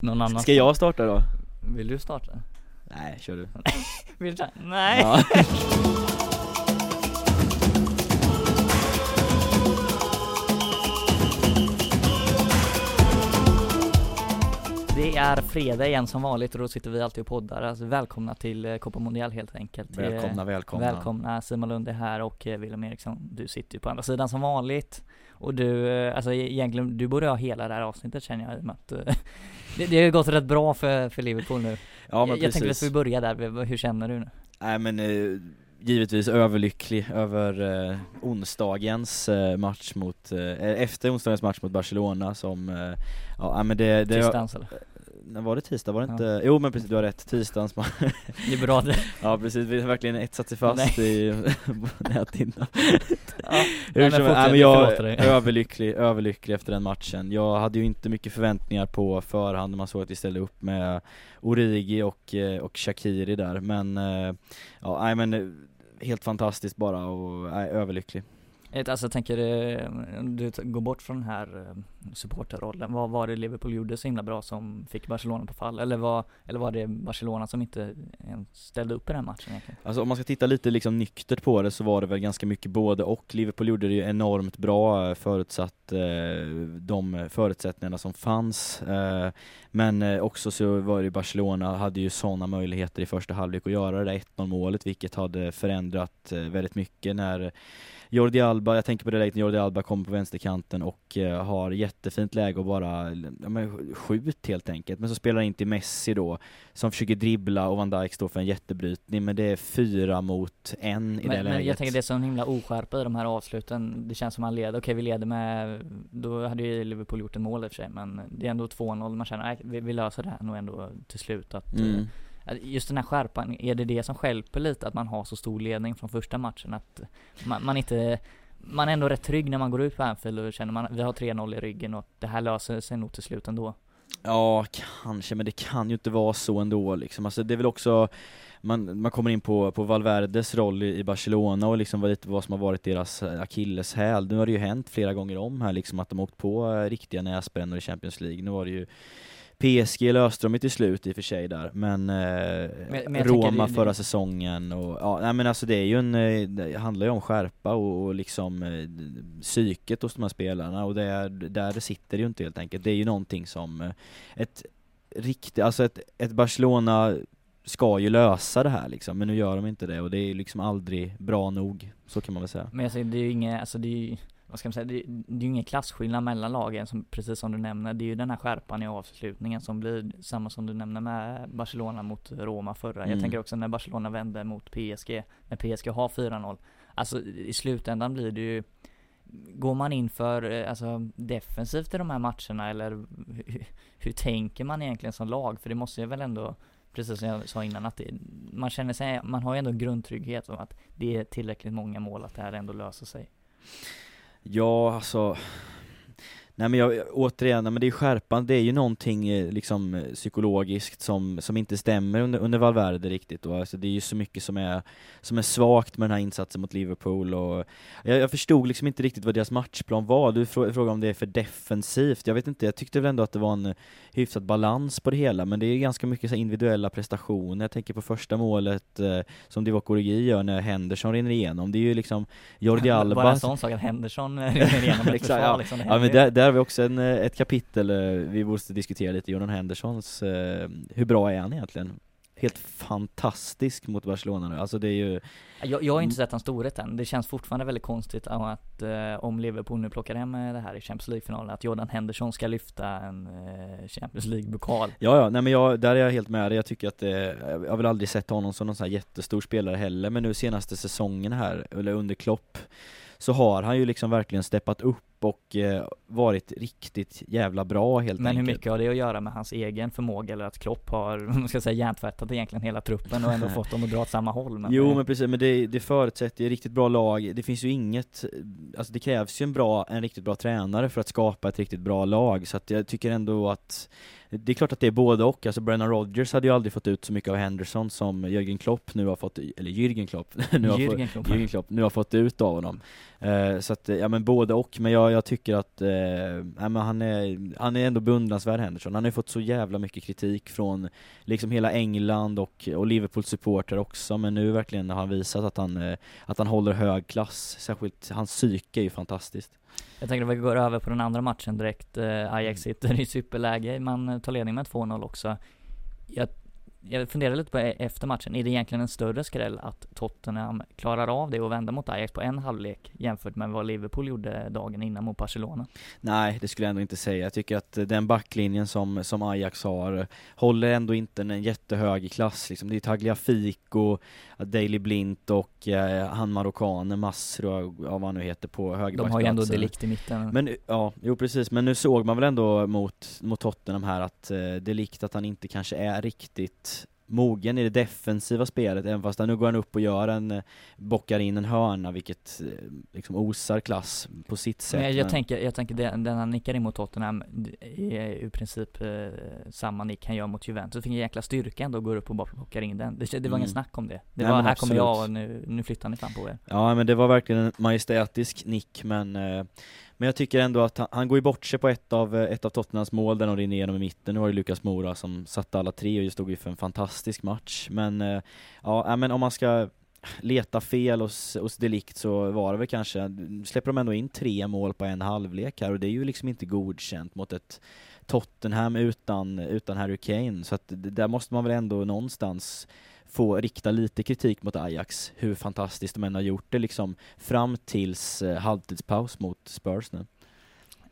Någon annan? Ska jag starta då? Vill du starta? Nej, kör du Vill du? Nej! ja. Det är fredag igen som vanligt och då sitter vi alltid och poddar. Alltså, välkomna till eh, Copa Mondial helt enkelt. Eh, Välkomna, välkomna Välkomna, Simon Lund är här och eh, Wilhelm Eriksson, du sitter ju på andra sidan som vanligt. Och du, alltså egentligen, du borde ha hela det här avsnittet känner jag i och med att det, det har ju gått rätt bra för, för Liverpool nu. Ja men jag, jag tänker att vi börjar där, hur känner du nu? Nej men eh, givetvis överlycklig över eh, onsdagens eh, match mot, eh, efter onsdagens match mot Barcelona som, eh, ja men det, det Distans eller? När var det tisdag? Var det Ja. inte? Jo men precis, du har rätt, är bra det. Ja precis, vi har verkligen etsat sig fast i näthinnan. Ja, Hur som, nej, jag är överlycklig, överlycklig efter den matchen. Jag hade ju inte mycket förväntningar på förhand. När man såg att vi ställde upp med Origi och, eh, och Shakiri där. Men eh, Ja, nej men eh, helt fantastiskt bara och nej, överlycklig Alltså jag tänker, eh, du går bort från den här eh, supporterrollen. Vad var det Liverpool gjorde så himla bra som fick Barcelona på fall? Eller var, eller var det Barcelona som inte ens ställde upp i den matchen egentligen? Alltså om man ska titta lite liksom nyktert på det så var det väl ganska mycket både och Liverpool gjorde det ju enormt bra eh, förutsatt de förutsättningarna som fanns Men också så var det ju Barcelona hade ju sådana möjligheter i första halvlek att göra det där 1-0 målet vilket hade förändrat väldigt mycket när Jordi Alba, jag tänker på det läget när Jordi Alba kommer på vänsterkanten och eh, har jättefint läge och bara, ja men skjut helt enkelt. Men så spelar in till Messi då, som försöker dribbla och Van Dijk står för en jättebrytning, men det är fyra mot en i det Men, läget. men jag tänker det är så en himla oskärpa i de här avsluten. Det känns som man leder, okej vi leder med, då hade ju Liverpool gjort en mål i och för sig men det är ändå 2-0, man känner nej, vi, vi löser det här nog ändå till slut att Mm. Just den här skärpan, är det det som skälper lite att man har så stor ledning från första matchen? Att man, man inte man är ändå rätt trygg när man går ut på Anfield och känner man vi har 3-0 i ryggen och det här löser sig nog till slut ändå. Ja, kanske, men det kan ju inte vara så ändå liksom. Alltså det är väl också man, man kommer in på, på Valverdes roll i, i Barcelona och liksom vad, vad som har varit deras akilleshäl. Nu har det ju hänt flera gånger om här liksom att de har åkt på eh, riktiga näsbrännor i Champions League. Nu var det ju PSG löste de ju till slut i och för sig där, men, eh, men jag Roma det- förra säsongen och ja, nej men alltså det är ju en, eh, det handlar ju om skärpa och, och liksom eh, psyket hos de här spelarna och det är, där sitter det ju inte helt enkelt. Det är ju någonting som eh, ett riktigt, alltså ett, ett Barcelona ska ju lösa det här liksom, men nu gör de inte det och det är liksom aldrig bra nog, så kan man väl säga. Men säger, det är ju inget, alltså det är ju, vad ska man säga, det är, det är ju ingen klasskillnad mellan lagen som, precis som du nämner. Det är ju den här skärpan i avslutningen som blir samma som du nämner med Barcelona mot Roma förra. Mm. Jag tänker också när Barcelona vände mot PSG, när PSG har 4-0. Alltså i slutändan blir det ju Går man in för eh, alltså, defensivt i de här matcherna eller hur, hur tänker man egentligen som lag? För det måste ju väl ändå Precis som jag sa innan att det, man känner sig, man har ju ändå grundtrygghet om att det är tillräckligt många mål att det här ändå löser sig. Ja, alltså Nej men jag, återigen, men det är skärpan, det är ju någonting eh, liksom eh, psykologiskt som, som inte stämmer under, under Valverde riktigt då. Alltså det är ju så mycket som är, som är svagt med den här insatsen mot Liverpool och jag, jag förstod liksom inte riktigt vad deras matchplan var. Du frå, frågade om det är för defensivt. Jag vet inte, jag tyckte väl ändå att det var en hyfsad balans på det hela, men det är ganska mycket så individuella prestationer. Jag tänker på första målet eh, som Divock Origi gör när Henderson rinner igenom. Det är ju liksom Jordi Alba Bara en sån sak att Henderson rinner igenom ett försvar ja. liksom. det Ja men där har vi också en, eh, ett kapitel, eh, vi måste diskutera lite, Jordan Hendersons, eh, hur bra är han egentligen? Helt fantastisk mot Barcelona nu, alltså det är ju Jag, jag har inte sett hans storhet än. Det känns fortfarande väldigt konstigt att om Liverpool nu plockar hem det här i Champions League-finalen, att Jordan Henderson ska lyfta en Champions League-pokal. Ja, ja, nej men jag, där är jag helt med dig. Jag tycker att jag har väl aldrig sett honom som någon sån här jättestor spelare heller, men nu senaste säsongen här, eller under Klopp, så har han ju liksom verkligen steppat upp och eh, varit riktigt jävla bra helt Men hur enkelt. mycket har det att göra med hans egen förmåga eller att Klopp har, ska säga hjärntvättat egentligen hela truppen och ändå fått dem att dra åt samma håll? Men Jo eh, men precis, men det, det förutsätter ju riktigt bra lag, det finns ju inget, alltså det krävs ju en bra, en riktigt bra tränare för att skapa ett riktigt bra lag, så att jag tycker ändå att det är klart att det är både och, alltså Brennan Rodgers hade ju aldrig fått ut så mycket av Henderson som Jürgen Klopp nu har fått, eller Jürgen Klopp, nu har Jürgen Klopp. Jürgen Klopp nu har fått ut av honom. Eh, så att, ja men både och, men jag, jag, jag tycker att, eh, nej, men han, är, han är ändå beundransvärd Henderson. Han har ju fått så jävla mycket kritik från liksom hela England och, och Liverpools supporter också, men nu verkligen har han visat att han, eh, att han håller hög klass. Särskilt hans psyke är ju fantastiskt. Jag tänker att vi går över på den andra matchen direkt. Eh, Ajax sitter i superläge, man tar ledning med 2-0 också. Jag jag funderar lite på e- efter matchen, är det egentligen en större skräll att Tottenham klarar av det och vända mot Ajax på en halvlek jämfört med vad Liverpool gjorde dagen innan mot Barcelona? Nej, det skulle jag ändå inte säga. Jag tycker att den backlinjen som, som Ajax har håller ändå inte en jättehög klass liksom. Det är Tagliafico, Daley Blint och eh, han marockanen Masro, ja vad han nu heter på högerbacksplatsen. De har ju ändå Delikt i mitten. Men ja, jo precis, men nu såg man väl ändå mot, mot Tottenham här att eh, Delikt att han inte kanske är riktigt mogen i det defensiva spelet, även fast nu går han upp och gör en, eh, bockar in en hörna, vilket eh, liksom osar klass på sitt sätt. Men jag, men... tänker, jag tänker den, den han nickar in mot Tottenham är i princip eh, samma nick han gör mot Juventus. Det fick en jäkla styrka ändå, går upp och bockar in den. Det, det var mm. ingen snack om det. Det Nej, var, här absolut. kommer jag och nu, nu flyttar ni fram på er. Ja men det var verkligen en majestätisk nick, men eh, men jag tycker ändå att han, han går ju bort sig på ett av, eh, ett av Tottenhams mål där de rinner igenom i mitten. Nu var det Lukas Mora som satte alla tre och stod ju för en fantastisk match. Men eh, ja, äh, men om man ska leta fel hos, hos Delikt så var det väl kanske, släpper de ändå in tre mål på en halvlek här och det är ju liksom inte godkänt mot ett Tottenham utan, utan Harry Kane. Så att där måste man väl ändå någonstans få rikta lite kritik mot Ajax, hur fantastiskt de än har gjort det liksom fram tills eh, halvtidspaus mot Spurs nu.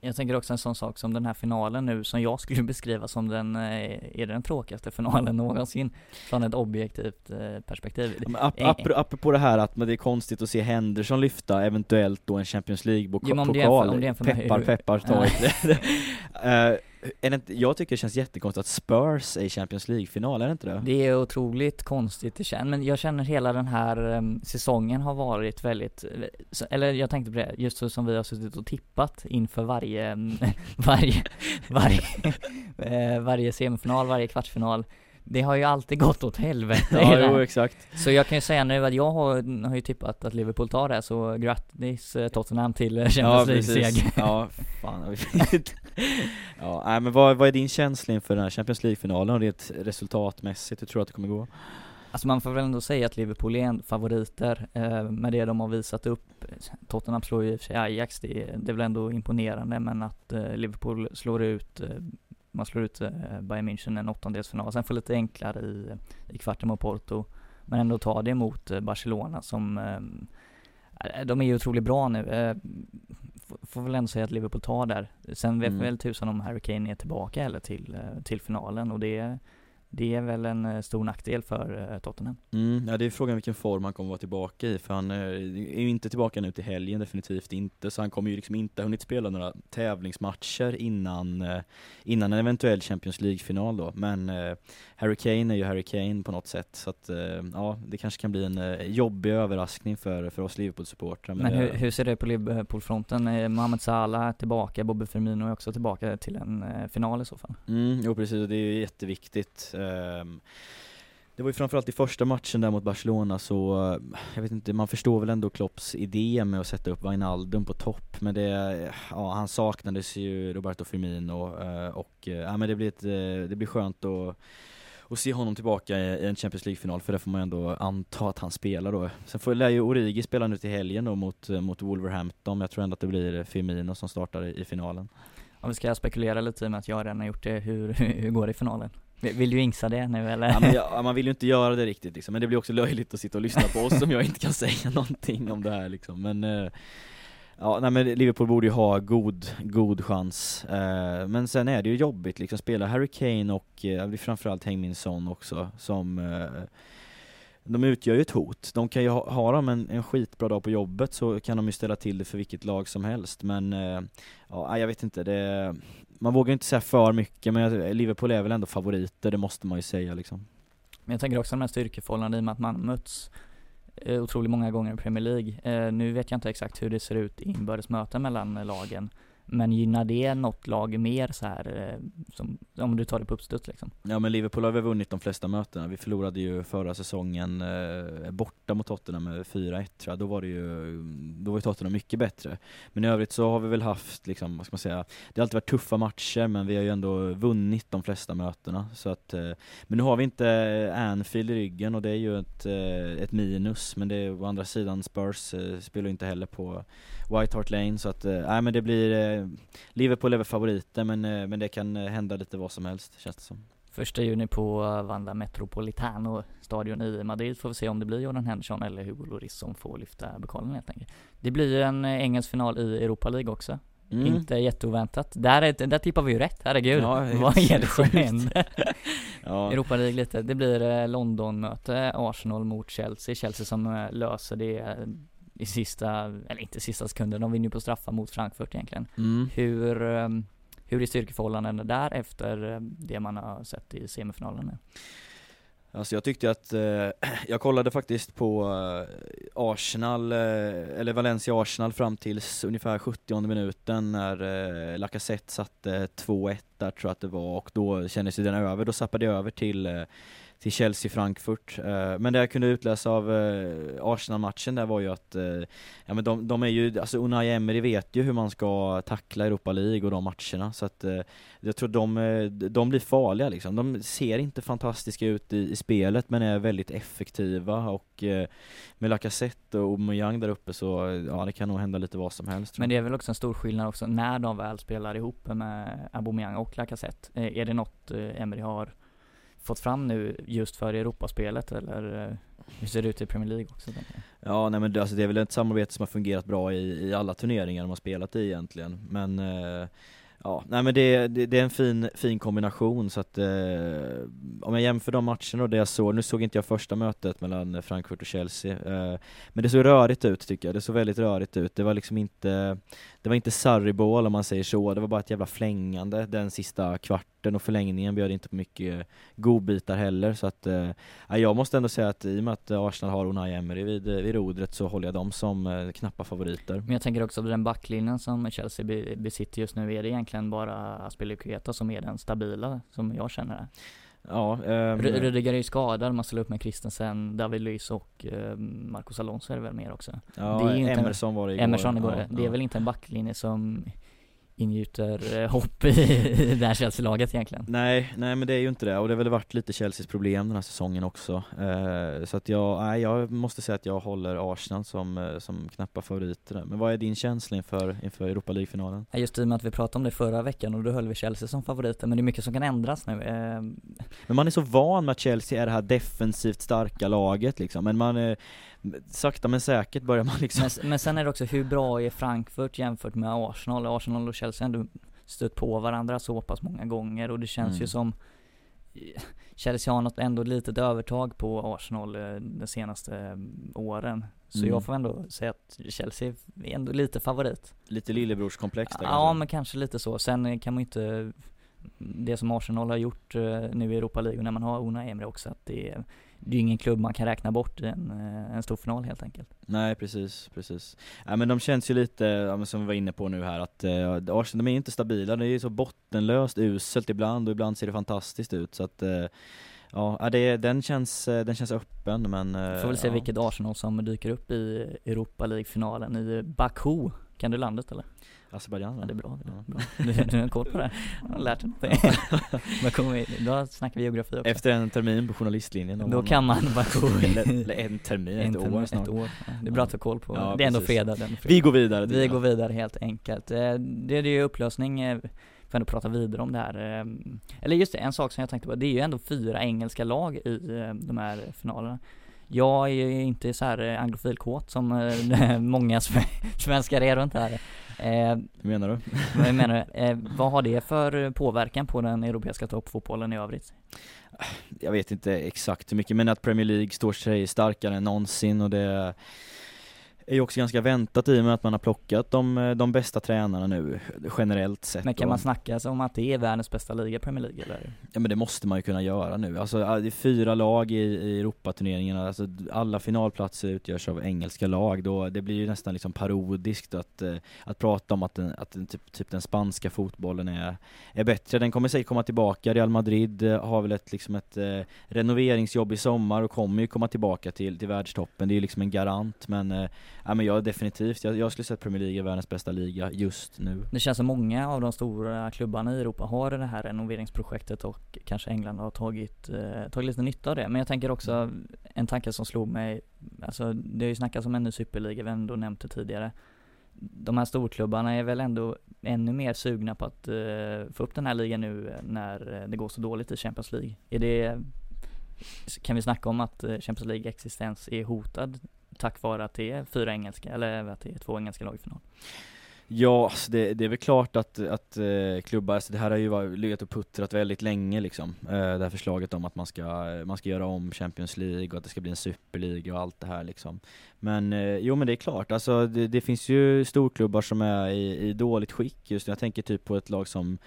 Jag tänker också en sån sak som den här finalen nu som jag skulle beskriva som den, eh, är den tråkigaste finalen någonsin. Från ett objektivt eh, perspektiv. Men ap ap apropå det här att det är konstigt att se Henderson lyfta eventuellt då en Champions League-pokal, peppar peppar ta ett är det inte, jag tycker det känns jättekonstigt att Spurs är i Champions League-final, är det inte det? Det är otroligt konstigt det känns, men jag känner hela den här um, säsongen har varit väldigt, eh, eller jag tänkte på det, just så som vi har suttit och tippat inför varje, ehm, varje, varje, eh, varje semifinal, varje kvartsfinal det har ju alltid gått åt helvete Ja, jo exakt. Så jag kan ju säga nu att jag har, har ju tippat att Liverpool tar det, så grattis eh, Tottenham till eh, Champions League-seger. Ja, fan Ja, nej men vad, vad är din känsla inför den här Champions League-finalen, rent resultatmässigt, hur tror du att det kommer gå? Alltså man får väl ändå säga att Liverpool är en favoriter eh, med det de har visat upp. Tottenham slår ju i och för sig Ajax, det det är väl ändå imponerande men att eh, Liverpool slår ut eh, man slår ut eh, Bayern München en åttondelsfinal, sen får lite enklare i, i kvarten mot Porto. Men ändå ta det mot eh, Barcelona som, eh, de är ju otroligt bra nu. Får väl ändå säga att Liverpool tar där. Sen vet mm. väl tusan om Harry Kane är tillbaka eller till, till finalen och det det är väl en eh, stor nackdel för eh, Tottenham. Mm, ja det är frågan vilken form han kommer vara tillbaka i, för han eh, är ju inte tillbaka nu till helgen, definitivt inte, så han kommer ju liksom inte ha hunnit spela några tävlingsmatcher innan, innan en eventuell Champions League-final då, men Harry Kane är ju Harry Kane på något sätt, så att ja, det kanske kan bli en jobbig överraskning för, för oss Liverpool-supportrar. Men, men hur, hur, ser det på Liverpool-fronten? Mohamed Salah tillbaka, Bobby Firmino är också tillbaka till en final i så fall? Mm, jo precis, det är ju jätteviktigt Ehm, det var ju framförallt i första matchen där mot Barcelona så, jag vet inte, man förstår väl ändå Klopps idé med att sätta upp Wijnaldum på topp, men det, ja han saknades ju Roberto Firmino eh, och, eh, ja men det blir ett, eh, det blir skönt att och se honom tillbaka i en Champions League-final, för det får man ändå anta att han spelar då. Sen får, lär ju Origi spela nu till helgen då mot, mot Wolverhampton, jag tror ändå att det blir Firmino som startar i, i finalen. Om vi ska spekulera lite i med att jag redan har gjort det, hur, hur går det i finalen? Vill du insa det nu eller? Ja, jag, man vill ju inte göra det riktigt liksom, men det blir också löjligt att sitta och lyssna på oss om jag inte kan säga någonting om det här liksom, men eh, Ja, nej men Liverpool borde ju ha god, god chans, eh, men sen är det ju jobbigt liksom, spela Harry Kane och eh, framförallt Heung-Min också, som eh, de utgör ju ett hot. De kan ju ha, ha dem en, en skitbra dag på jobbet så kan de ju ställa till det för vilket lag som helst, men eh, ja, jag vet inte, det man vågar inte säga för mycket men Liverpool är väl ändå favoriter, det måste man ju säga liksom. Men jag tänker också de här styrkeförhållandena i och med att man möts Eh, otroligt många gånger i Premier League. Eh, nu vet jag inte exakt hur det ser ut i inbördes möten mellan lagen. Men gynnar det något lag mer så här, eh, som, om du tar det på uppstuds liksom? Ja men Liverpool har väl vunnit de flesta mötena. Vi förlorade ju förra säsongen eh, borta mot Tottenham med 4-1 tror jag. Då var det ju, då var ju Tottenham mycket bättre. Men i övrigt så har vi väl haft liksom, vad ska man säga, det har alltid varit tuffa matcher men vi har ju ändå vunnit de flesta mötena. Så att, eh, men nu har vi inte eh, Anfield i ryggen och det är ju ett, eh, ett minus. Men det är å andra sidan Spurs eh, spelar ju inte heller på White Hart Lane så att, eh, nej men det blir, eh, Liverpool är väl favoriter men, eh, men det kan hända lite vad som helst känns det som. Första juni på Wanda Metropolitano stadion i Madrid får vi se om det blir Jordan Henderson eller Hugo Lloris som får lyfta pokalen helt enkelt. Det blir ju en engelsk final i Europa League också. Mm. Inte jätteoväntat. Där, är, där tippar vi ju rätt, herregud. Ja, Vad är det som händer? ja. Europa League lite. Det blir London-möte, Arsenal mot Chelsea. Chelsea som löser det i sista, eller inte sista sekunden, de vinner ju på straffar mot Frankfurt egentligen. Mm. Hur, ehm, hur är styrkeförhållandena där efter eh, det man har sett i semifinalen nu? Alltså jag tyckte att, eh, jag kollade faktiskt på eh, Arsenal, eh, eller Valencia-Arsenal fram tills ungefär 70 minuten när eh, Lacazette satte 2-1 där tror jag att det var och då kändes ju den över, då zappade jag över till eh, till Chelsea-Frankfurt. Eh, men det jag kunde utläsa av eh, Arsenal-matchen där var ju att, eh, ja men de, de, är ju, alltså Unai Emery vet ju hur man ska tackla Europa League och de matcherna så att jag tror de, de blir farliga liksom. De ser inte fantastiska ut i, i spelet men är väldigt effektiva och med Lacazette och Aubameyang där uppe så, ja det kan nog hända lite vad som helst. Men det är väl också en stor skillnad också när de väl spelar ihop med Aubameyang och Lacazette. Är det något Emery har fått fram nu just för Europaspelet eller eh, hur ser det ut i Premier League också? Ja, nej men det, alltså, det är väl ett samarbete som har fungerat bra i, i alla turneringar de har spelat i egentligen, men eh, Ja, nej men det, det, det, är en fin, fin kombination så att eh, om jag jämför de matcherna och det jag såg, nu såg inte jag första mötet mellan Frankfurt och Chelsea, eh, men det såg rörigt ut tycker jag, det såg väldigt rörigt ut, det var liksom inte, det var inte sarribål om man säger så, det var bara ett jävla flängande den sista kvarten och förlängningen bjöd inte på mycket godbitar heller så att eh, jag måste ändå säga att i och med att Arsenal har Unai Emery vid, eh, vid rodret så håller jag dem som eh, knappa favoriter. Men jag tänker också på den backlinjen som Chelsea besitter just nu, är det egentligen bara Aspilicueta som är den stabila som jag känner det? Ja, um, Rudiger är ju skadad, man ställer upp med Christensen, David Luiz och uh, Marcos Alonso är det väl mer också? Ja, det är ju Emerson var det igår. Emerson igår. Ja, det är ja. väl inte en backlinje som ingjuter eh, hopp i det här Chelsea-laget egentligen. Nej, nej men det är ju inte det och det har väl varit lite Chelseas problem den här säsongen också. Eh, så att jag, nej, jag måste säga att jag håller Arsenal som, eh, som knappa favoriter. Men vad är din känsla inför, inför Europa League-finalen? Just i och med att vi pratade om det förra veckan och då höll vi Chelsea som favoriter, men det är mycket som kan ändras nu. Eh. Men man är så van med att Chelsea är det här defensivt starka laget liksom, men man är sakta men säkert börjar man liksom men, men sen är det också, hur bra är Frankfurt jämfört med Arsenal? Arsenal och Chelsea har ändå stött på varandra så pass många gånger och det känns mm. ju som Chelsea har något ändå litet övertag på Arsenal eh, de senaste mm, åren. Så mm. jag får ändå säga att Chelsea är ändå lite favorit. Lite lillebrorskomplex där Ja, kanske. men kanske lite så. Sen kan man ju inte det som Arsenal har gjort eh, nu i Europa League och när man har Ona Emre också, att det är det är ju ingen klubb man kan räkna bort i en, eh, en stor final helt enkelt. Nej precis, precis. Ja, men de känns ju lite, ja, som vi var inne på nu här, att eh, Arsenal, de är inte stabila, det är ju så bottenlöst uselt ibland och ibland ser det fantastiskt ut så att eh, Ja, det, den, känns, den känns öppen men Får väl se ja. vilket Arsenal som dyker upp i Europa League-finalen i Baku, kan du landet eller? Azerbajdzjan ja, det är bra, det är bra. Du, du har koll på det, jag har lärt dig någonting. Baku, då snackar vi geografi också. Efter en termin på journalistlinjen Då kan man Baku eller, en termin, en ett termin, år snart ett år. Ja, det är bra att ha koll på, ja, det är ändå fredag, fredag Vi går vidare Vi går vidare helt enkelt eh, Det är ju upplösning eh, får ändå prata vidare om det här. Eh, eller just det, en sak som jag tänkte på, det är ju ändå fyra engelska lag i de här finalerna. Jag är ju inte så här anglofilkåt som många svenskar är runt här. Eh, Hur menar du? vad menar du? Eh, vad har det för påverkan på den europeiska toppfotbollen i övrigt? Jag vet inte exakt hur mycket, men att Premier League står sig starkare än någonsin och det är ju också ganska väntat i och med att man har plockat de, de bästa tränarna nu generellt sett. Men kan man snacka om att det är världens bästa liga, Premier League eller? Ja men det måste man ju kunna göra nu. Alltså det är fyra lag i, i Europaturneringarna, alltså alla finalplatser utgörs av engelska lag. Då, det blir ju nästan liksom parodiskt att, eh, att prata om att, den, att den, typ, typ den spanska fotbollen är, är bättre. Den kommer säkert komma tillbaka. Real Madrid eh, har väl ett, liksom ett eh, renoveringsjobb i sommar och kommer ju komma tillbaka till, till världstoppen. Det är ju liksom en garant men, eh, ja, men jag definitivt, jag, jag skulle säga att Premier League är världens bästa liga just nu. Det känns som många av de stora klubbarna i Europa har det här renoveringsprojektet och kanske England har tagit, eh, tagit lite nytta av det. Men jag tänker också, en tanke som slog mig, alltså det har ju snackats om en ny superliga, vi har ändå nämnt det tidigare. De här storklubbarna är väl ändå ännu mer sugna på att uh, få upp den här ligan nu när det går så dåligt i Champions League. Är det, kan vi snacka om att Champions League existens är hotad tack vare att det är fyra engelska, eller att det är två engelska lag i final? Ja, alltså det, det, är väl klart att, att eh, klubbar, alltså det här har ju legat och puttrat väldigt länge liksom. Eh, det här förslaget om att man ska, man ska göra om Champions League och att det ska bli en superliga och allt det här liksom. Men eh, jo men det är klart, alltså det, det finns ju storklubbar som är i, i dåligt skick just nu. Jag tänker typ på ett lag som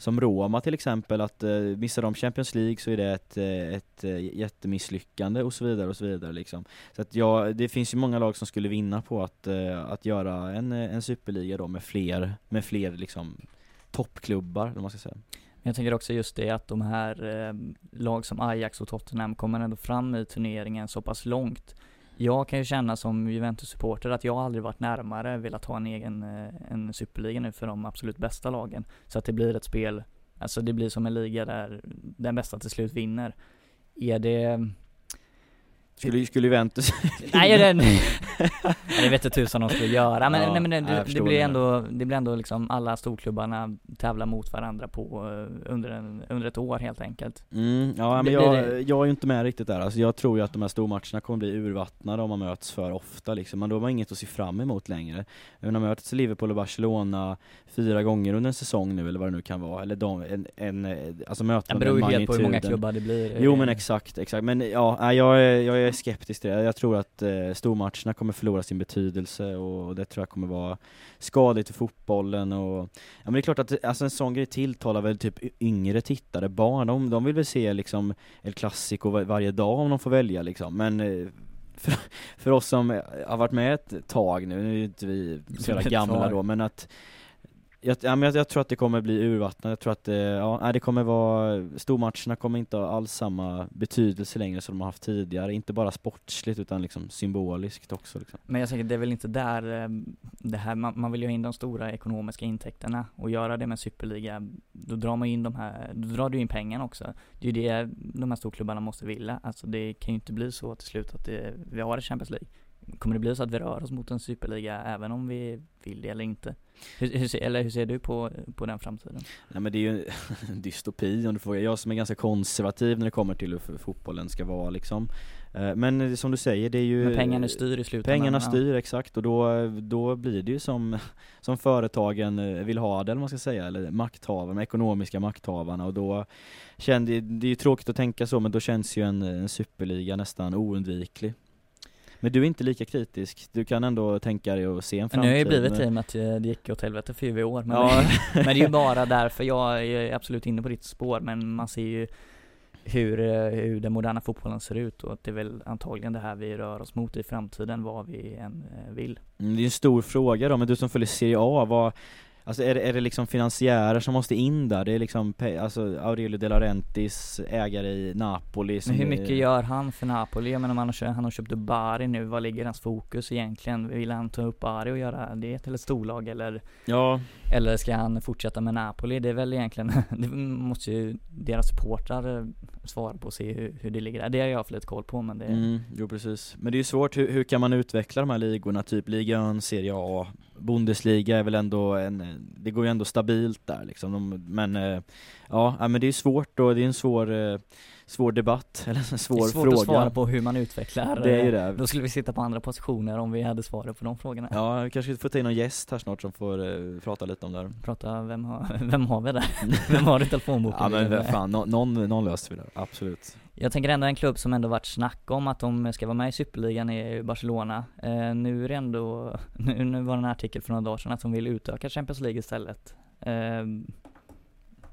som Roma till exempel, att eh, missar de Champions League så är det ett, eh, ett, eh, ett jättemisslyckande och så vidare och så vidare liksom. Så att ja, det finns ju många lag som skulle vinna på att, eh, att göra en, en superliga då med fler, med fler liksom toppklubbar, om man ska säga. Jag tänker också just det att de här eh, lag som Ajax och Tottenham kommer ändå fram i turneringen så pass långt jag kan ju känna som Juventus-supporter att jag aldrig varit närmare velat ha en egen eh, en superliga nu för de absolut bästa lagen. Så att det blir ett spel, alltså det blir som en liga där den bästa till slut vinner. Är det skulle, skulle Juventus Nej den, det vet inte tusan de skulle göra men, ja, nej, men det, det, det blir ändå, det blir ändå liksom alla storklubbarna tävlar mot varandra på eh, under, en, under ett år helt enkelt. Mm, ja men jag, jag är ju inte med riktigt där, alltså jag tror ju att de här stormatcherna kommer bli urvattnade om man möts för ofta liksom, men då har man inget att se fram emot längre. Man har mötts Liverpool och Barcelona fyra gånger under en säsong nu eller vad det nu kan vara, eller de, en, en alltså möten Det beror ju helt på hur många klubbar det blir. Jo men exakt, exakt, men ja, jag jag är skeptisk till det. Jag tror att eh, stormatcherna kommer förlora sin betydelse och det tror jag kommer vara skadligt för fotbollen och ja men det är klart att alltså en sån grej tilltalar väl typ yngre tittare, barn, de, de vill väl se liksom El Clasico var, varje dag om de får välja liksom, men eh, för, för oss som har varit med ett tag nu, nu är inte vi så gamla då, men att jag, ja, men jag, jag, tror att det kommer bli urvattnat, jag tror att det, ja, det kommer vara, stormatcherna kommer inte ha alls samma betydelse längre som de har haft tidigare, inte bara sportsligt utan liksom symboliskt också liksom. Men jag tänker det är väl inte där, eh, det här, man, man vill ju ha in de stora ekonomiska intäkterna. Och göra det med superliga, då drar man in de här, då drar du in pengarna också. Det är ju det de här storklubbarna måste vilja, alltså det kan ju inte bli så till slut att det, vi har ett Champions League. Kommer det bli så att vi rör oss mot en superliga även om vi vill det eller inte? Hur, hur, eller hur ser du på, på den framtiden? Nej men det är ju en dystopi om du frågar. Jag som är ganska konservativ när det kommer till hur fotbollen ska vara liksom. Eh, men som du säger, det är ju Men pengarna styr i slutändan Pengarna styr, ja. exakt, och då, då blir det ju som, som företagen eh, vill ha det, eller man ska säga, eller makthavarna, de ekonomiska makthavarna och då kände, det är ju tråkigt att tänka så, men då känns ju en, en superliga nästan oundviklig men du är inte lika kritisk, du kan ändå tänka dig att se en framtid Nu har jag ju blivit i och med att det gick åt helvete för i år men, ja. men det är ju bara därför, jag är absolut inne på ditt spår men man ser ju hur, eh, hur den moderna fotbollen ser ut och att det är väl antagligen det här vi rör oss mot i framtiden vad vi än eh, vill. Mm, det är en stor fråga då, men du som följer Serie A, vad, Alltså är det, är det liksom finansiärer som måste in där? Det är liksom, alltså Aurelio De Laurentiis, ägare i Napoli Men hur mycket är... gör han för Napoli? Jag menar han har, han har köpt upp Bari nu, vad ligger hans fokus egentligen? Vill han ta upp Bari och göra det till ett storlag eller? Ja Eller ska han fortsätta med Napoli? Det är väl egentligen, det måste ju deras supportrar svara på och se hur, hur det ligger där. Det har jag för lite koll på men det mm, Jo precis, men det är ju svårt, hur, hur kan man utveckla de här ligorna? Typ Liga 1, Serie A, Bundesliga är väl ändå en, det går ju ändå stabilt där liksom, de, men eh, ja, men det är svårt och det är en svår, eh, svår debatt, eller en svår det är svårt fråga. att svara på hur man utvecklar Det är ju eh, det. Då skulle vi sitta på andra positioner om vi hade svaret på de frågorna Ja, vi kanske får ta in någon gäst här snart som får eh, prata lite om det här. Prata, vem har, vem har vi där? vem har du telefonboken Ja men med? fan, nå- någon, någon löser vi det, absolut. Jag tänker ändå en klubb som ändå varit snack om att de ska vara med i Superligan är Barcelona. Eh, nu är det ändå, nu, nu var det en artikel för några dagar sedan att de vill utöka Champions League istället. Eh,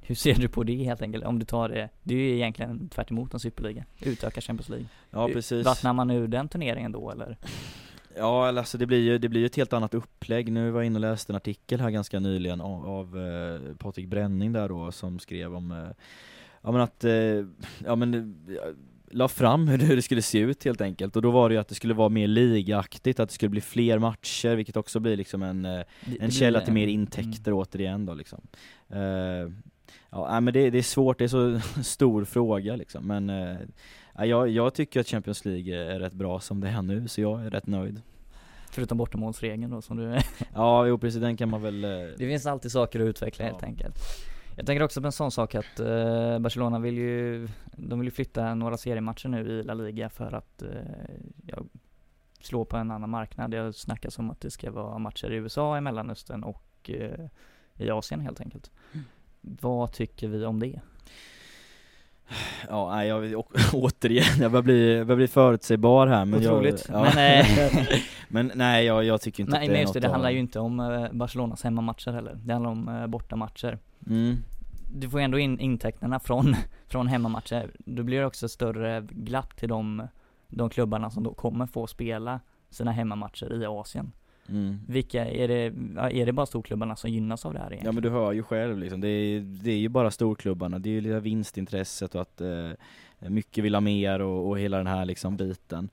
hur ser du på det helt enkelt? Om du tar det, det är ju egentligen tvärt emot en superliga. Utöka Champions League. Ja precis. Vattnar man ur den turneringen då eller? Ja alltså det blir ju, det blir ju ett helt annat upplägg. Nu var jag inne och läste en artikel här ganska nyligen av, av eh, Patrik Bränning där då som skrev om eh, Ja men att, eh, ja men eh, la fram hur det, skulle se ut helt enkelt och då var det ju att det skulle vara mer ligaktigt, att det skulle bli fler matcher vilket också blir liksom en, eh, en blir- källa till mer mm. intäkter återigen då liksom. Eh, ja men det, det är svårt, det är så stor fråga liksom men eh, ja, jag, jag tycker att Champions League är rätt bra som det är nu så jag är rätt nöjd. Förutom bortamålsregeln då som du Ja, jo precis, den kan man väl... eh, Det finns alltid saker att utveckla helt Ja. enkelt. Jag tänker också på en sån sak att eh, Barcelona vill ju, de vill ju flytta några seriematcher nu i La Liga för att eh, ja, slå på en annan marknad. Det snackas om att det ska vara matcher i USA, i Mellanöstern och eh, i Asien helt enkelt. Mm. Vad tycker vi om det? Ja, jag, återigen, jag börjar bli, jag börjar bli förutsägbar här men Otroligt. jag, ja. Men, eh, men nej, jag, jag tycker inte Nej att det men är just det, något det att- handlar ju inte om eh, Barcelonas hemmamatcher heller. Det handlar om eh, bortamatcher. mm. du får ju ändå in intäkterna från, från hemmamatcher. Då blir det också större glapp till de, de klubbarna som då kommer få spela sina hemmamatcher i Asien. Mm. Vilka, är det, ja, är det bara storklubbarna som gynnas av det här Ja egentligen? men du hör ju själv liksom, det är, det är ju bara storklubbarna, det är ju lite vinstintresset och att eh, mycket vill ha mer och, och hela den här liksom biten.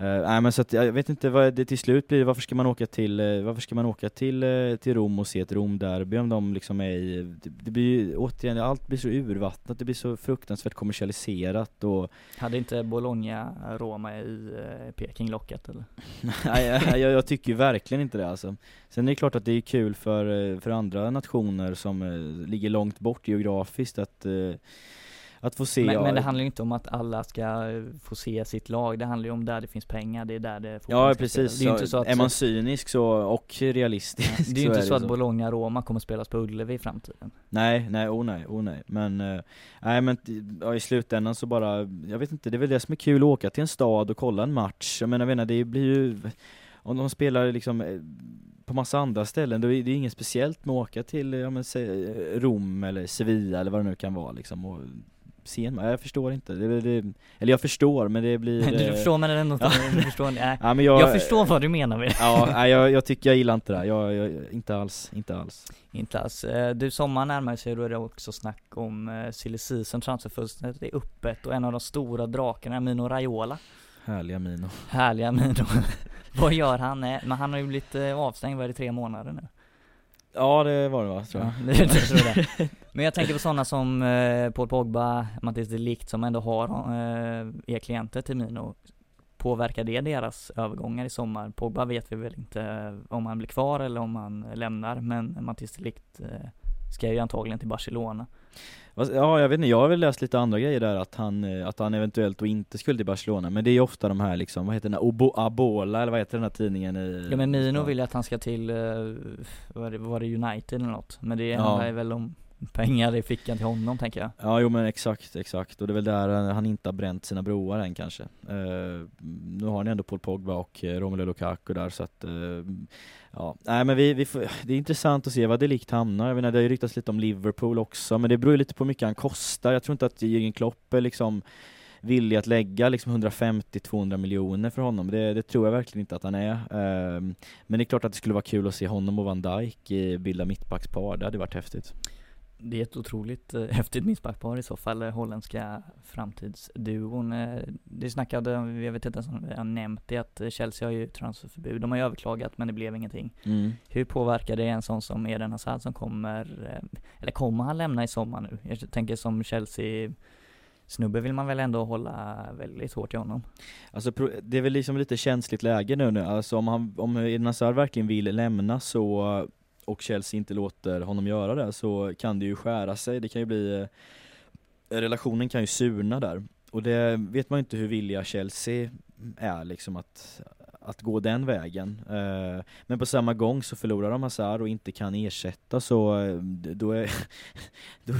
Eh, nej men så att jag vet inte vad det till slut blir, varför ska man åka till, eh, varför ska man åka till, eh, till Rom och se ett Romderby om de liksom är i, det, det blir ju återigen, allt blir så urvattnat, det blir så fruktansvärt kommersialiserat och Hade inte Bologna Roma i eh, Peking lockat eller? Nej, jag, jag, jag tycker verkligen inte det alltså. Sen är det klart att det är kul för, eh, för andra nationer som eh, ligger långt bort geografiskt att, eh, att få se. Men, ja, men det handlar ju inte om att alla ska få se sitt lag, det handlar ju om där det finns pengar, det är där det Ja precis. Det är ju inte så att, är man cynisk så, och realistisk det är ju inte så, det att Bologna Roma kommer spelas på Ullevi i framtiden. Nej, nej, oh nej, oh nej. Men, eh, nej men ja, i slutändan så bara, jag vet inte, det är väl det som är kul att åka till en stad och kolla en match. Jag menar, jag menar det blir ju, om de spelar liksom eh, på massa andra ställen, då är det inget speciellt med att åka till, ja men Rom eller Sevilla eller vad det nu kan vara liksom och se en, jag förstår inte, det, det, eller jag förstår men det blir du eh, förstår men ändå inte, du förstår, nej. Ja men jag, Jag förstår vad du menar med det. Ja, nej, jag, jag tycker jag gillar inte det jag, jag, inte alls, inte alls. Inte alls. Eh, Du, sommaren närmar sig då är det också snack om eh, silly season, transferfönstret är öppet och en av de stora drakarna, Mino Raiola. Härliga Mino. Härliga Mino. Vad gör han? Men han har ju blivit avstängd, vad är det, tre månader nu? Ja det var det va, tror jag. Ja, det, jag tror det. Men jag tänker på sådana som eh, Paul Pogba, Mattias de Ligt som ändå har, eh, är klienter till Mino. Påverkar det deras övergångar i sommar? Pogba vet vi väl inte om han blir kvar eller om han lämnar, men Mattias de Ligt eh, ska ju antagligen till Barcelona. Vad- Ja jag vet inte, jag har väl läst lite andra grejer där att han, eh, att han eventuellt då inte skulle till Barcelona Men det är ju ofta de här liksom, vad heter den här, Obo, Abola eller vad heter den här tidningen i Ja men Mino Ja. vill ju att han ska till, eh, var det, var det United eller något? Men det Ja. handlar ju väl om pengar i fickan till honom tänker jag. Ja jo men exakt, exakt, och det är väl där han inte har bränt sina broar än kanske. Eh, Nu har ni ändå Paul Pogba och eh, Romelu Lukaku där så att eh, Ja, nej men vi, vi får, det är intressant att se vad Delikt hamnar, jag menar, det har ju ryktats lite om Liverpool också men det beror ju lite på hur mycket han kostar, jag tror inte att Jürgen Klopp är liksom villig att lägga liksom 150-200 miljoner för honom, det, det tror jag verkligen inte att han är. Eh, men det är klart att det skulle vara kul att se honom och Van Dijk bilda mittbackspar, det hade varit häftigt. Det är ett otroligt eh, häftigt mittbackspar i så fall, eh, holländska framtidsduon. Eh, det snackade, jag vet inte ens om vi har nämnt det, att Chelsea har ju transferförbud. De har ju överklagat men det blev ingenting. mm. Hur påverkar det en sån som Eden Hazard som kommer, eller kommer han lämna i sommar nu? Jag tänker som Chelsea snubbe vill man väl ändå hålla väldigt hårt i honom. Alltså det är väl liksom lite känsligt läge nu, nu. Alltså om, han, om Eden Hazard verkligen vill lämna så och Chelsea inte låter honom göra det så kan det ju skära sig, det kan ju bli eh, Relationen kan ju surna där och det vet man ju inte hur villiga Chelsea är liksom att, att gå den vägen. Eh, men på samma gång så förlorar de Hazard och inte kan ersätta så eh, då, är, då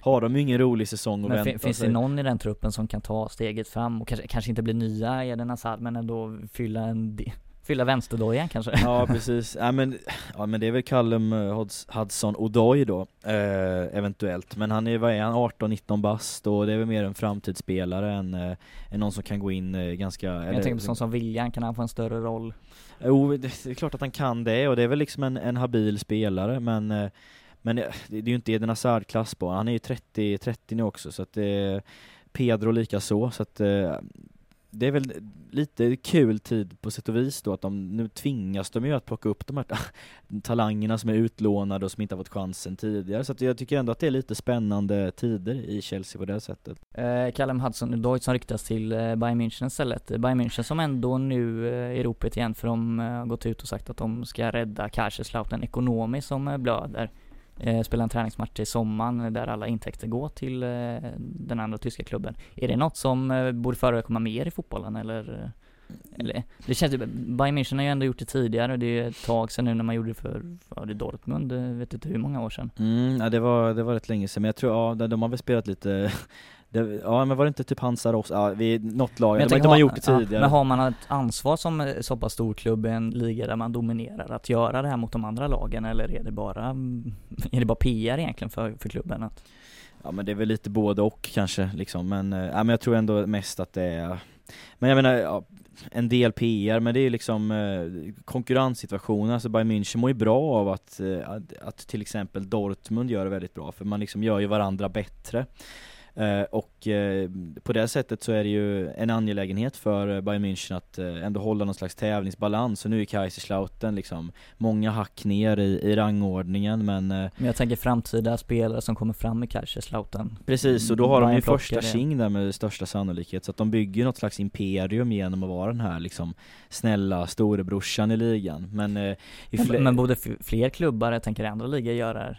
har de ju ingen rolig säsong att Men vänta fin- finns sig. det någon i den truppen som kan ta steget fram och kanske, kanske inte bli nya Eden Hazard men ändå fylla en Fylla vänsterdojan kanske? Ja precis, ja, men, ja men det är väl Callum eh, Huds- Hudson Odoi då, eh, eventuellt. Men han är, vad är han, 18-19 bast och det är väl mer en framtidsspelare än, eh, än någon som kan gå in eh, ganska... Jag tänker på sån som William, kan han få en större roll? Jo, det är klart att han kan det och det är väl liksom en, en habil spelare men eh, men det det är ju inte Eden Hazard-klass på han är ju 30, 30 nu också så att det är Pedro lika så, att eh, det är väl lite kul tid på sätt och vis då att de, nu tvingas de ju att plocka upp de här talangerna som är utlånade och som inte har fått chansen tidigare så att jag tycker ändå att det är lite spännande tider i Chelsea på det sättet. Eh, Callum Hudson-Odoi som ryktas till eh, Bayern München istället. Eh, Bayern München som ändå nu eh, är i ropet igen för de eh, har gått ut och sagt att de ska rädda Kaiserslautern ekonomiskt som eh, blöder. Eh, spela en träningsmatch i sommaren där alla intäkter går till eh, den andra tyska klubben. Är det något som eh, borde förekomma mer i fotbollen eller? Eh, eller, det känns ju, Bayern München har ju ändå gjort det tidigare, det är ett tag sedan nu när man gjorde det för, för det Dortmund, eh, vet inte hur många år sedan. Mm, ja, det var, det var rätt länge sedan, men jag tror, ja, de har väl spelat lite det, Ja men var det inte typ Hansa också? Ja, vi, något lag, Men de, jag de tänker, har ha- gjort det ja, tidigare. men har man ett ansvar som eh, så pass stor klubb i en liga där man dominerar att göra det här mot de andra lagen eller är det bara, är det bara PR egentligen för, för klubben att Ja men det är väl lite både och kanske liksom, men, eh, ja, men jag tror ändå mest att det är Men jag menar, ja, en del PR, men det är ju liksom eh, konkurrenssituationen, alltså Bayern München mår ju bra av att, eh, att, att till exempel Dortmund gör det väldigt bra, för man liksom gör ju varandra bättre och eh, på det sättet så är det ju en angelägenhet för eh, Bayern München att eh, ändå hålla någon slags tävlingsbalans, och nu är Kaiserslautern liksom många hack ner i, i rangordningen men eh, Men jag tänker framtida spelare som kommer fram i Kaiserslautern. Precis, och då har de ju Bayern första tjing där med största sannolikhet, så att de bygger något slags imperium genom att vara den här liksom snälla storebrorsan i ligan, men eh, fler... Men borde fler klubbar, jag tänker andra ligor, göra?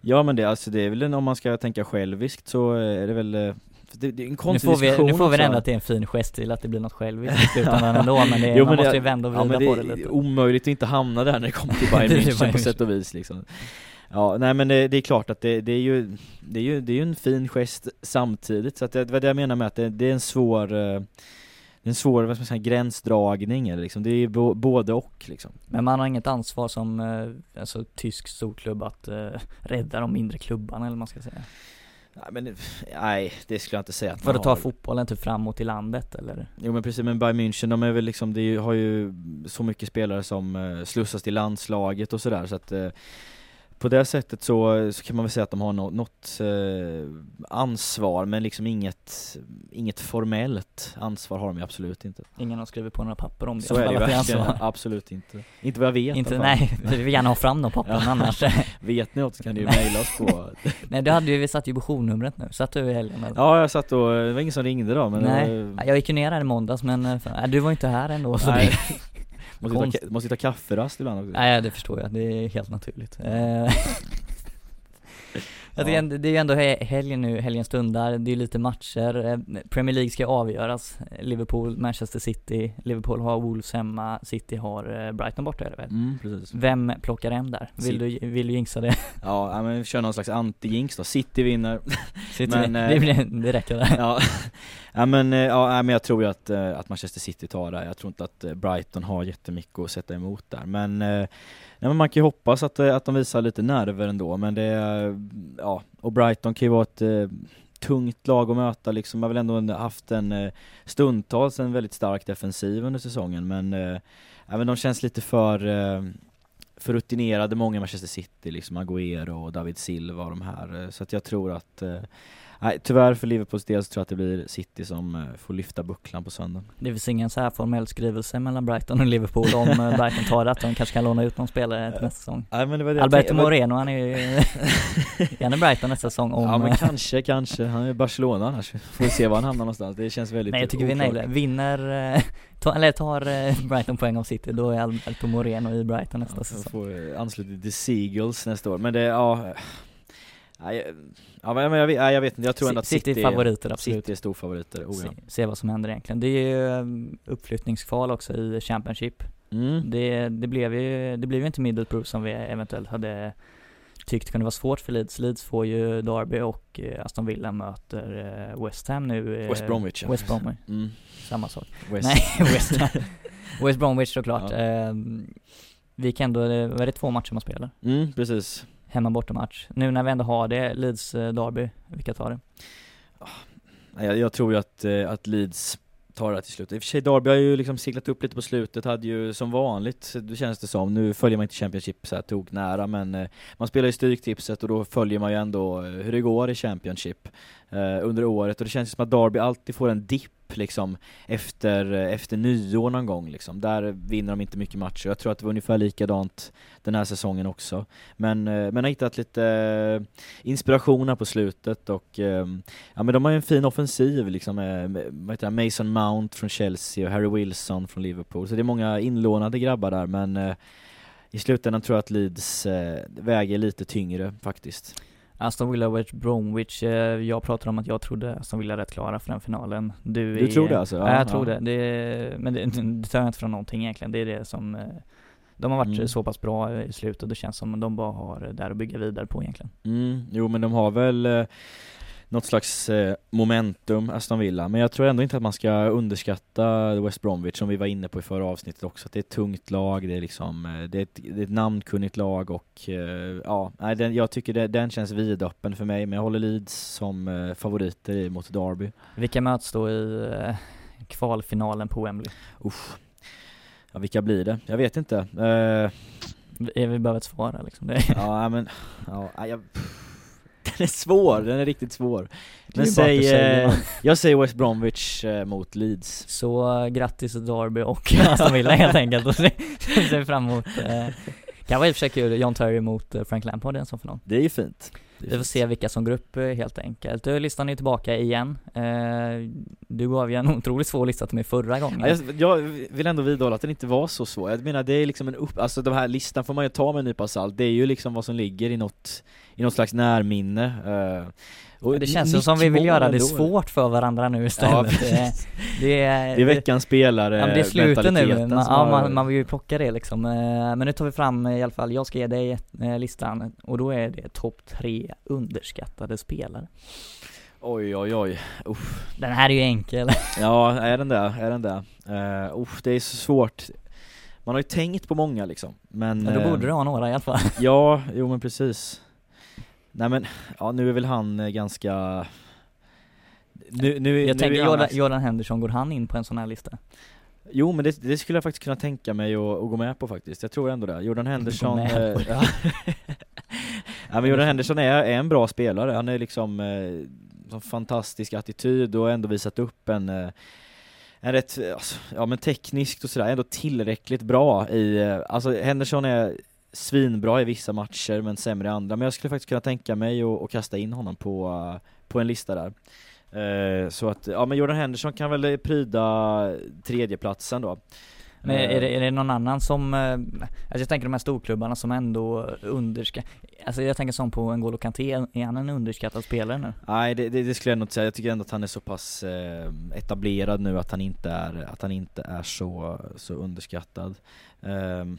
Ja men det, alltså det är väl en, om man ska tänka själviskt så är det väl eh, det, det är en Nu får vi, diskussion nu får vi ändå att det är en fin gest till att det blir något själviskt i slutändan ändå men, det, Jo, man men måste det- ju vända och Ja vrida men på det det är lite omöjligt att inte hamna där när det kommer till Bayern är München på sätt och vis liksom. Ja, nej men det, det är klart att det, det är ju det är ju, det är ju en fin gest samtidigt, så att det, det var det jag menar med att det, det är en svår eh, är en svår, vad ska man säga, gränsdragning eller liksom, det är bo, både och liksom Men man har inget ansvar som, eh, alltså tysk storklubb att eh, rädda de mindre klubbarna eller vad man ska säga Nej men, nej det skulle jag inte säga att För man att ta har. fotbollen typ framåt i landet eller? Jo men precis, men Bayern München de är väl liksom, ju, har ju så mycket spelare som eh, slussas till landslaget och sådär så att eh, på det sättet så, så kan man väl säga att de har nå, något eh, ansvar men liksom inget, inget formellt ansvar har de ju absolut inte. Ingen har skrivit på några papper om det Så är det ju verkligen, absolut inte. Inte vad jag vet Inte, nej, vi vill gärna ha fram de pappren Ja. annars Vet ni något så kan ni ju mejla oss på Nej du hade ju, vi satte ju på journumret nu, satt du i helgen eller? Ja jag satt och, det var ingen som ringde då men Nej, jag gick ju ner här i måndags men eh, nej, du var inte här ändå så Nej. det, måste, ta, konst- måste ta kafferast ibland också. Nej det förstår jag, det är helt naturligt eh, tycker Ja. ändå- det är ju ändå he- helgen nu, helgen stundar, det är lite matcher, eh, Premier League ska avgöras Liverpool, Manchester City, Liverpool har Wolves hemma, City har eh, Brighton borta är det väl? Mm, precis. Vem plockar hem där? Vill du, vill du jinxa det? Ja, men vi kör någon slags anti-jinx då. City vinner. City, Men, det, eh, blir, det räcker där ja. ja, men, eh, ja, men jag tror ju att, eh, att Manchester City tar det. Jag tror inte att eh, Brighton har jättemycket att sätta emot där. Men, eh, nej, men man kan ju hoppas att, eh, att de visar lite nerver ändå. Men det, ja, och Brighton kan ju vara ett eh, tungt lag att möta liksom. Man har väl ändå haft en eh, stundtals en väldigt stark defensiv under säsongen. Men, eh, ja, men de känns lite för eh, för rutinerade många i Manchester City, liksom Agüero och David Silva och de här. Så att jag tror att, eh, nej tyvärr för Liverpools del så tror jag att det blir City som eh, får lyfta bucklan på söndag. Det finns ingen så här formell skrivelse mellan Brighton och Liverpool om eh, Brighton tar det, att de kanske kan låna ut någon spelare till nästa säsong Nej men det var det Alberto Moreno, han är ju, är han i Brighton nästa säsong om Ja men eh, kanske, kanske. Han är i Barcelona annars. Får vi se var han hamnar någonstans. Det känns väldigt Nej jag tycker vi nailar Vinner, eh, ta, eller tar eh, Brighton poäng av City, då är Alberto Moreno i Brighton nästa Ja, säsong får eh, ansluta till Seagulls nästa år. Men det, ja. Nej, ja, men jag, vet, jag vet inte, jag tror ändå att City, City, är favoriter absolut. City är storfavoriter, oh, se, se vad som händer egentligen. Det är ju um, uppflyttningskval också i Championship. mm. Det, det blev ju, det blev ju inte Middlesbrough som vi eventuellt hade tyckt kunde vara svårt för Leeds. Leeds får ju Derby och eh, Aston Villa möter eh, West Ham nu. eh, West Bromwich. West Bromwich, Mm. samma sak. West. Nej, West Ham. West Bromwich såklart. Ja. Ehm, vi kan ändå, eh, vad är det två matcher man spelar? Mm, precis. Hemma bortamatch. Nu när vi ändå har det, Leeds-derby, eh, vilka tar det? Ah, jag, jag tror ju att, eh, att Leeds tar det till slut. I och för sig Derby har ju liksom seglat upp lite på slutet, hade ju som vanligt, det känns det som, nu följer man inte Championship så här tog nära men eh, man spelar ju Stryktipset och då följer man ju ändå hur det går i Championship Eh, under året och det känns som att Derby alltid får en dipp liksom efter, eh, efter nyår någon gång liksom. Där vinner de inte mycket matcher. Jag tror att det var ungefär likadant den här säsongen också. Men, eh, men har hittat lite eh, inspiration här på slutet och eh, ja men de har ju en fin offensiv liksom med, med det, Mason Mount från Chelsea och Harry Wilson från Liverpool. Så det är många inlånade grabbar där men eh, i slutändan tror jag att Leeds eh, väger lite tyngre faktiskt. Aston Villa West Bromwich, eh, jag pratade om att jag trodde Aston Villa rätt klara för den finalen. Du, Du är, tror det alltså? Ja, Ja, jag tror ja. det. det. Men det, det tar jag inte från någonting egentligen. Det är det som, eh, de har varit Mm. så pass bra i slutet, det känns som att de bara har där att bygga vidare på egentligen. Mm, jo men de har väl eh, något slags eh, momentum, Aston Villa, men jag tror ändå inte att man ska underskatta West Bromwich som vi var inne på i förra avsnittet också, att det är ett tungt lag, det är liksom, eh, det är ett, det är ett namnkunnigt lag och eh, ja, den, jag tycker det, den känns vidöppen för mig, men jag håller Leeds som favoriter mot Derby. Vilka möts då i kvalfinalen på Wembley? Uff. Ja, vilka blir det? Jag vet inte. Eh, Vi, behöver ett svar här, liksom. Det, ja, men, ja, jag, den är svår, den är riktigt svår. Men säg, säger eh, jag säger West Bromwich eh, mot Leeds. Så eh, grattis till Derby och Aston Villa helt enkelt och ser fram emot eh, kan vara i och för sig kul, John Terry mot Frank Lampard i en sån final. Det är ju fint. Är Vi får fint. se vilka som går upp helt enkelt. Du, listan är tillbaka igen. Eh, du gav ju en otroligt svår lista till mig förra gången. Ja, jag, jag vill ändå vidhålla att den inte var så svår. Jag menar det är liksom en upp, alltså den här listan får man ju ta med en nypa salt. Det är ju liksom vad som ligger i något, i något slags närminne. eh, och det känns ju som vi vill göra det ändå. svårt för varandra nu Ja, istället. det, det, är, Det är veckans spelare Ja det är slutet nu, man, ja, man, man vill ju plocka det liksom. Eh, Men nu tar vi fram eh, i alla fall, jag ska ge dig listan och då är det topp tre underskattade spelare. Oj oj oj. Uff. Den här är ju enkel. Ja, är den där? Är den där? Uh, uff, det är så svårt. Man har ju tänkt på många liksom. Men... Ja, då borde du ha några i alla fall. Ja, jo men precis. Nej men, ja nu är väl han eh, ganska... Nu, nu, Jag nu tänker Jordan, Jordan Henderson, går han in på en sån här lista? Jo men det, det skulle jag faktiskt kunna tänka mig att gå med på faktiskt, jag tror ändå det. Jordan Henderson... eh, ja. ja men Jordan Henderson är, är en bra spelare, han är liksom eh, fantastisk attityd och ändå visat upp en eh, en rätt, alltså, ja men tekniskt och sådär, ändå tillräckligt bra i, eh, alltså Henderson är svinbra i vissa matcher men sämre i andra, men jag skulle faktiskt kunna tänka mig att kasta in honom på, eh, på en lista där. Eh, så att, ja men Jordan Henderson kan väl pryda tredjeplatsen då. Men Eh, är det, är det någon annan som, eh, alltså jag tänker de här storklubbarna som ändå underskattar, alltså jag tänker som på N'Golo Kanté, är han en underskattad spelare nu? Nej det, det, det skulle jag nog inte säga, jag tycker ändå att han är så pass eh, etablerad nu att han inte är, att han inte är så, så underskattad. Ehm,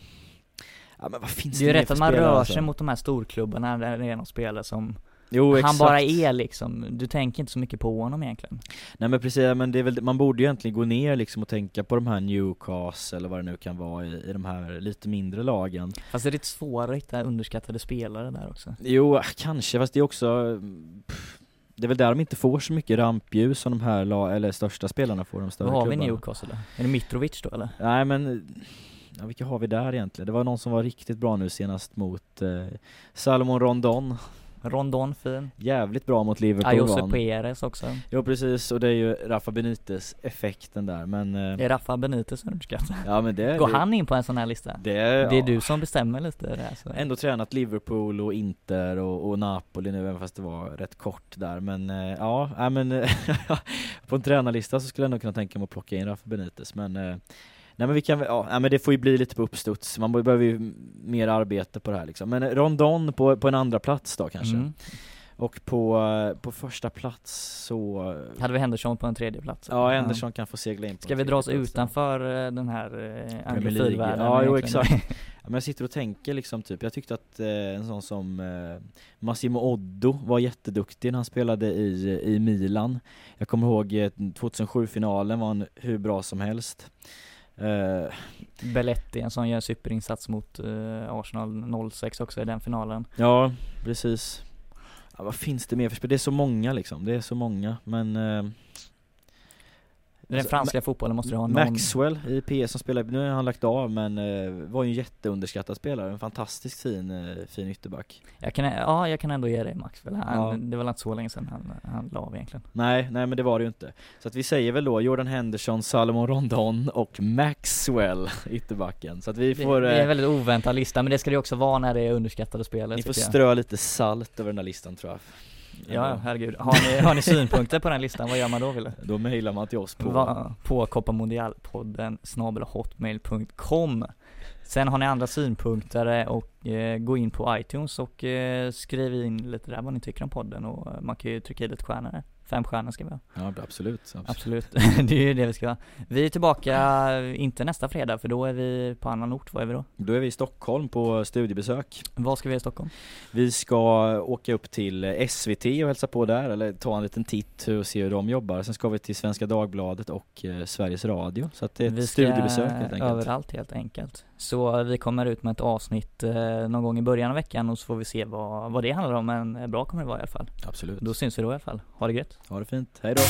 ja men vad finns Det är ju rätt att man rör alltså? sig mot de här storklubbarna där det är någon spelare som Jo Han exakt. bara är liksom, du tänker inte så mycket på honom egentligen Nej men precis, men det är väl, man borde ju egentligen gå ner liksom och tänka på de här Newcastle eller vad det nu kan vara i, i de här lite mindre lagen. Fast det är lite svårare att hitta underskattade spelare där också Jo, kanske, fast det är också pff, det är väl där de inte får så mycket rampljus som de här eller största spelarna får, de större Vad har vi klubbarna. Newcastle då? Är det Mitrovic då eller? Nej men, ja, vilka har vi där egentligen? Det var någon som var riktigt bra nu senast mot eh, Salomon Rondon Rondon fin Jävligt bra mot Liverpool Ayose. Perez också Jo precis, och det är ju Rafa Benitez effekten där men eh, Är Rafa Benitez underskattad? Ja men det Går det, han in på en sån här lista? det, Det är ja. du som bestämmer lite där så. Ändå tränat Liverpool och Inter och, och Napoli nu även fast det var rätt kort där men eh, ja, nej, men på en tränarlista så skulle jag nog kunna tänka mig att plocka in Rafa Benitez men eh, Nej men vi kan ja, nej, men det får ju bli lite på uppstuds, man behöver ju mer arbete på det här liksom Men Rondon på, på en andra plats då kanske Mm. Och på, eh, på första plats så... Hade vi Henderson på en tredje plats Ja, Henderson kan få segla in på Ska vi dra oss utanför eh, den här eh, anglofilvärlden Ja, jo exakt. Ja, men jag sitter och tänker liksom typ, jag tyckte att eh, en sån som eh, Massimo Oddo var jätteduktig när han spelade i, i Milan. Jag kommer ihåg eh, 2007-finalen var han hur bra som helst. Eh, Belletti, en sån gör superinsats mot eh, Arsenal 06 också i den finalen ja, precis. Ja, vad finns det mer för spel? Det är så många liksom, det är så många men eh, Den Alltså, franska fotbollen måste du ha någon Maxwell i PS som spelar, nu har han lagt av men eh, var ju en jätteunderskattad spelare, en fantastiskt fin, eh, fin ytterback. jag kan, Ja, jag kan ändå ge dig Maxwell. Han, Ja. Det var väl inte så länge sedan han, han la av egentligen Nej, nej men det var det ju inte. Så att vi säger väl då Jordan Henderson, Salomon Rondon och Maxwell ytterbacken. Så att vi Det, får, det är eh, en väldigt oväntad lista, men det ska det ju också vara när det är underskattade spelare ni får strö lite salt över den här listan tror jag. Ja, herregud. Har ni, har ni synpunkter på den listan, vad gör man då Wille? Då mejlar man till oss på Va, på Copa hotmail.com Sen har ni andra synpunkter och eh, gå in på iTunes och eh, skriv in lite där vad ni tycker om podden och eh, man kan ju trycka i lite stjärnor där. Fem stjärnor ska vi ha. Ja absolut. Absolut, det är ju det vi ska ha. Vi är tillbaka, inte nästa fredag för då är vi på annan ort, var är vi då? Då är vi i Stockholm på studiebesök. Vad ska vi göra i Stockholm? Vi ska åka upp till SVT och hälsa på där, eller ta en liten titt och se hur de jobbar. Sen ska vi till Svenska Dagbladet och eh, Sveriges Radio. Så att det är ett vi ska studiebesök helt enkelt. överallt helt enkelt. Så vi kommer ut med ett avsnitt eh, någon gång i början av veckan och så får vi se vad, vad det handlar om, men eh, bra kommer det vara i alla fall. Absolut. Då syns vi då i alla fall. Ha det gött! Ha det fint, hej då!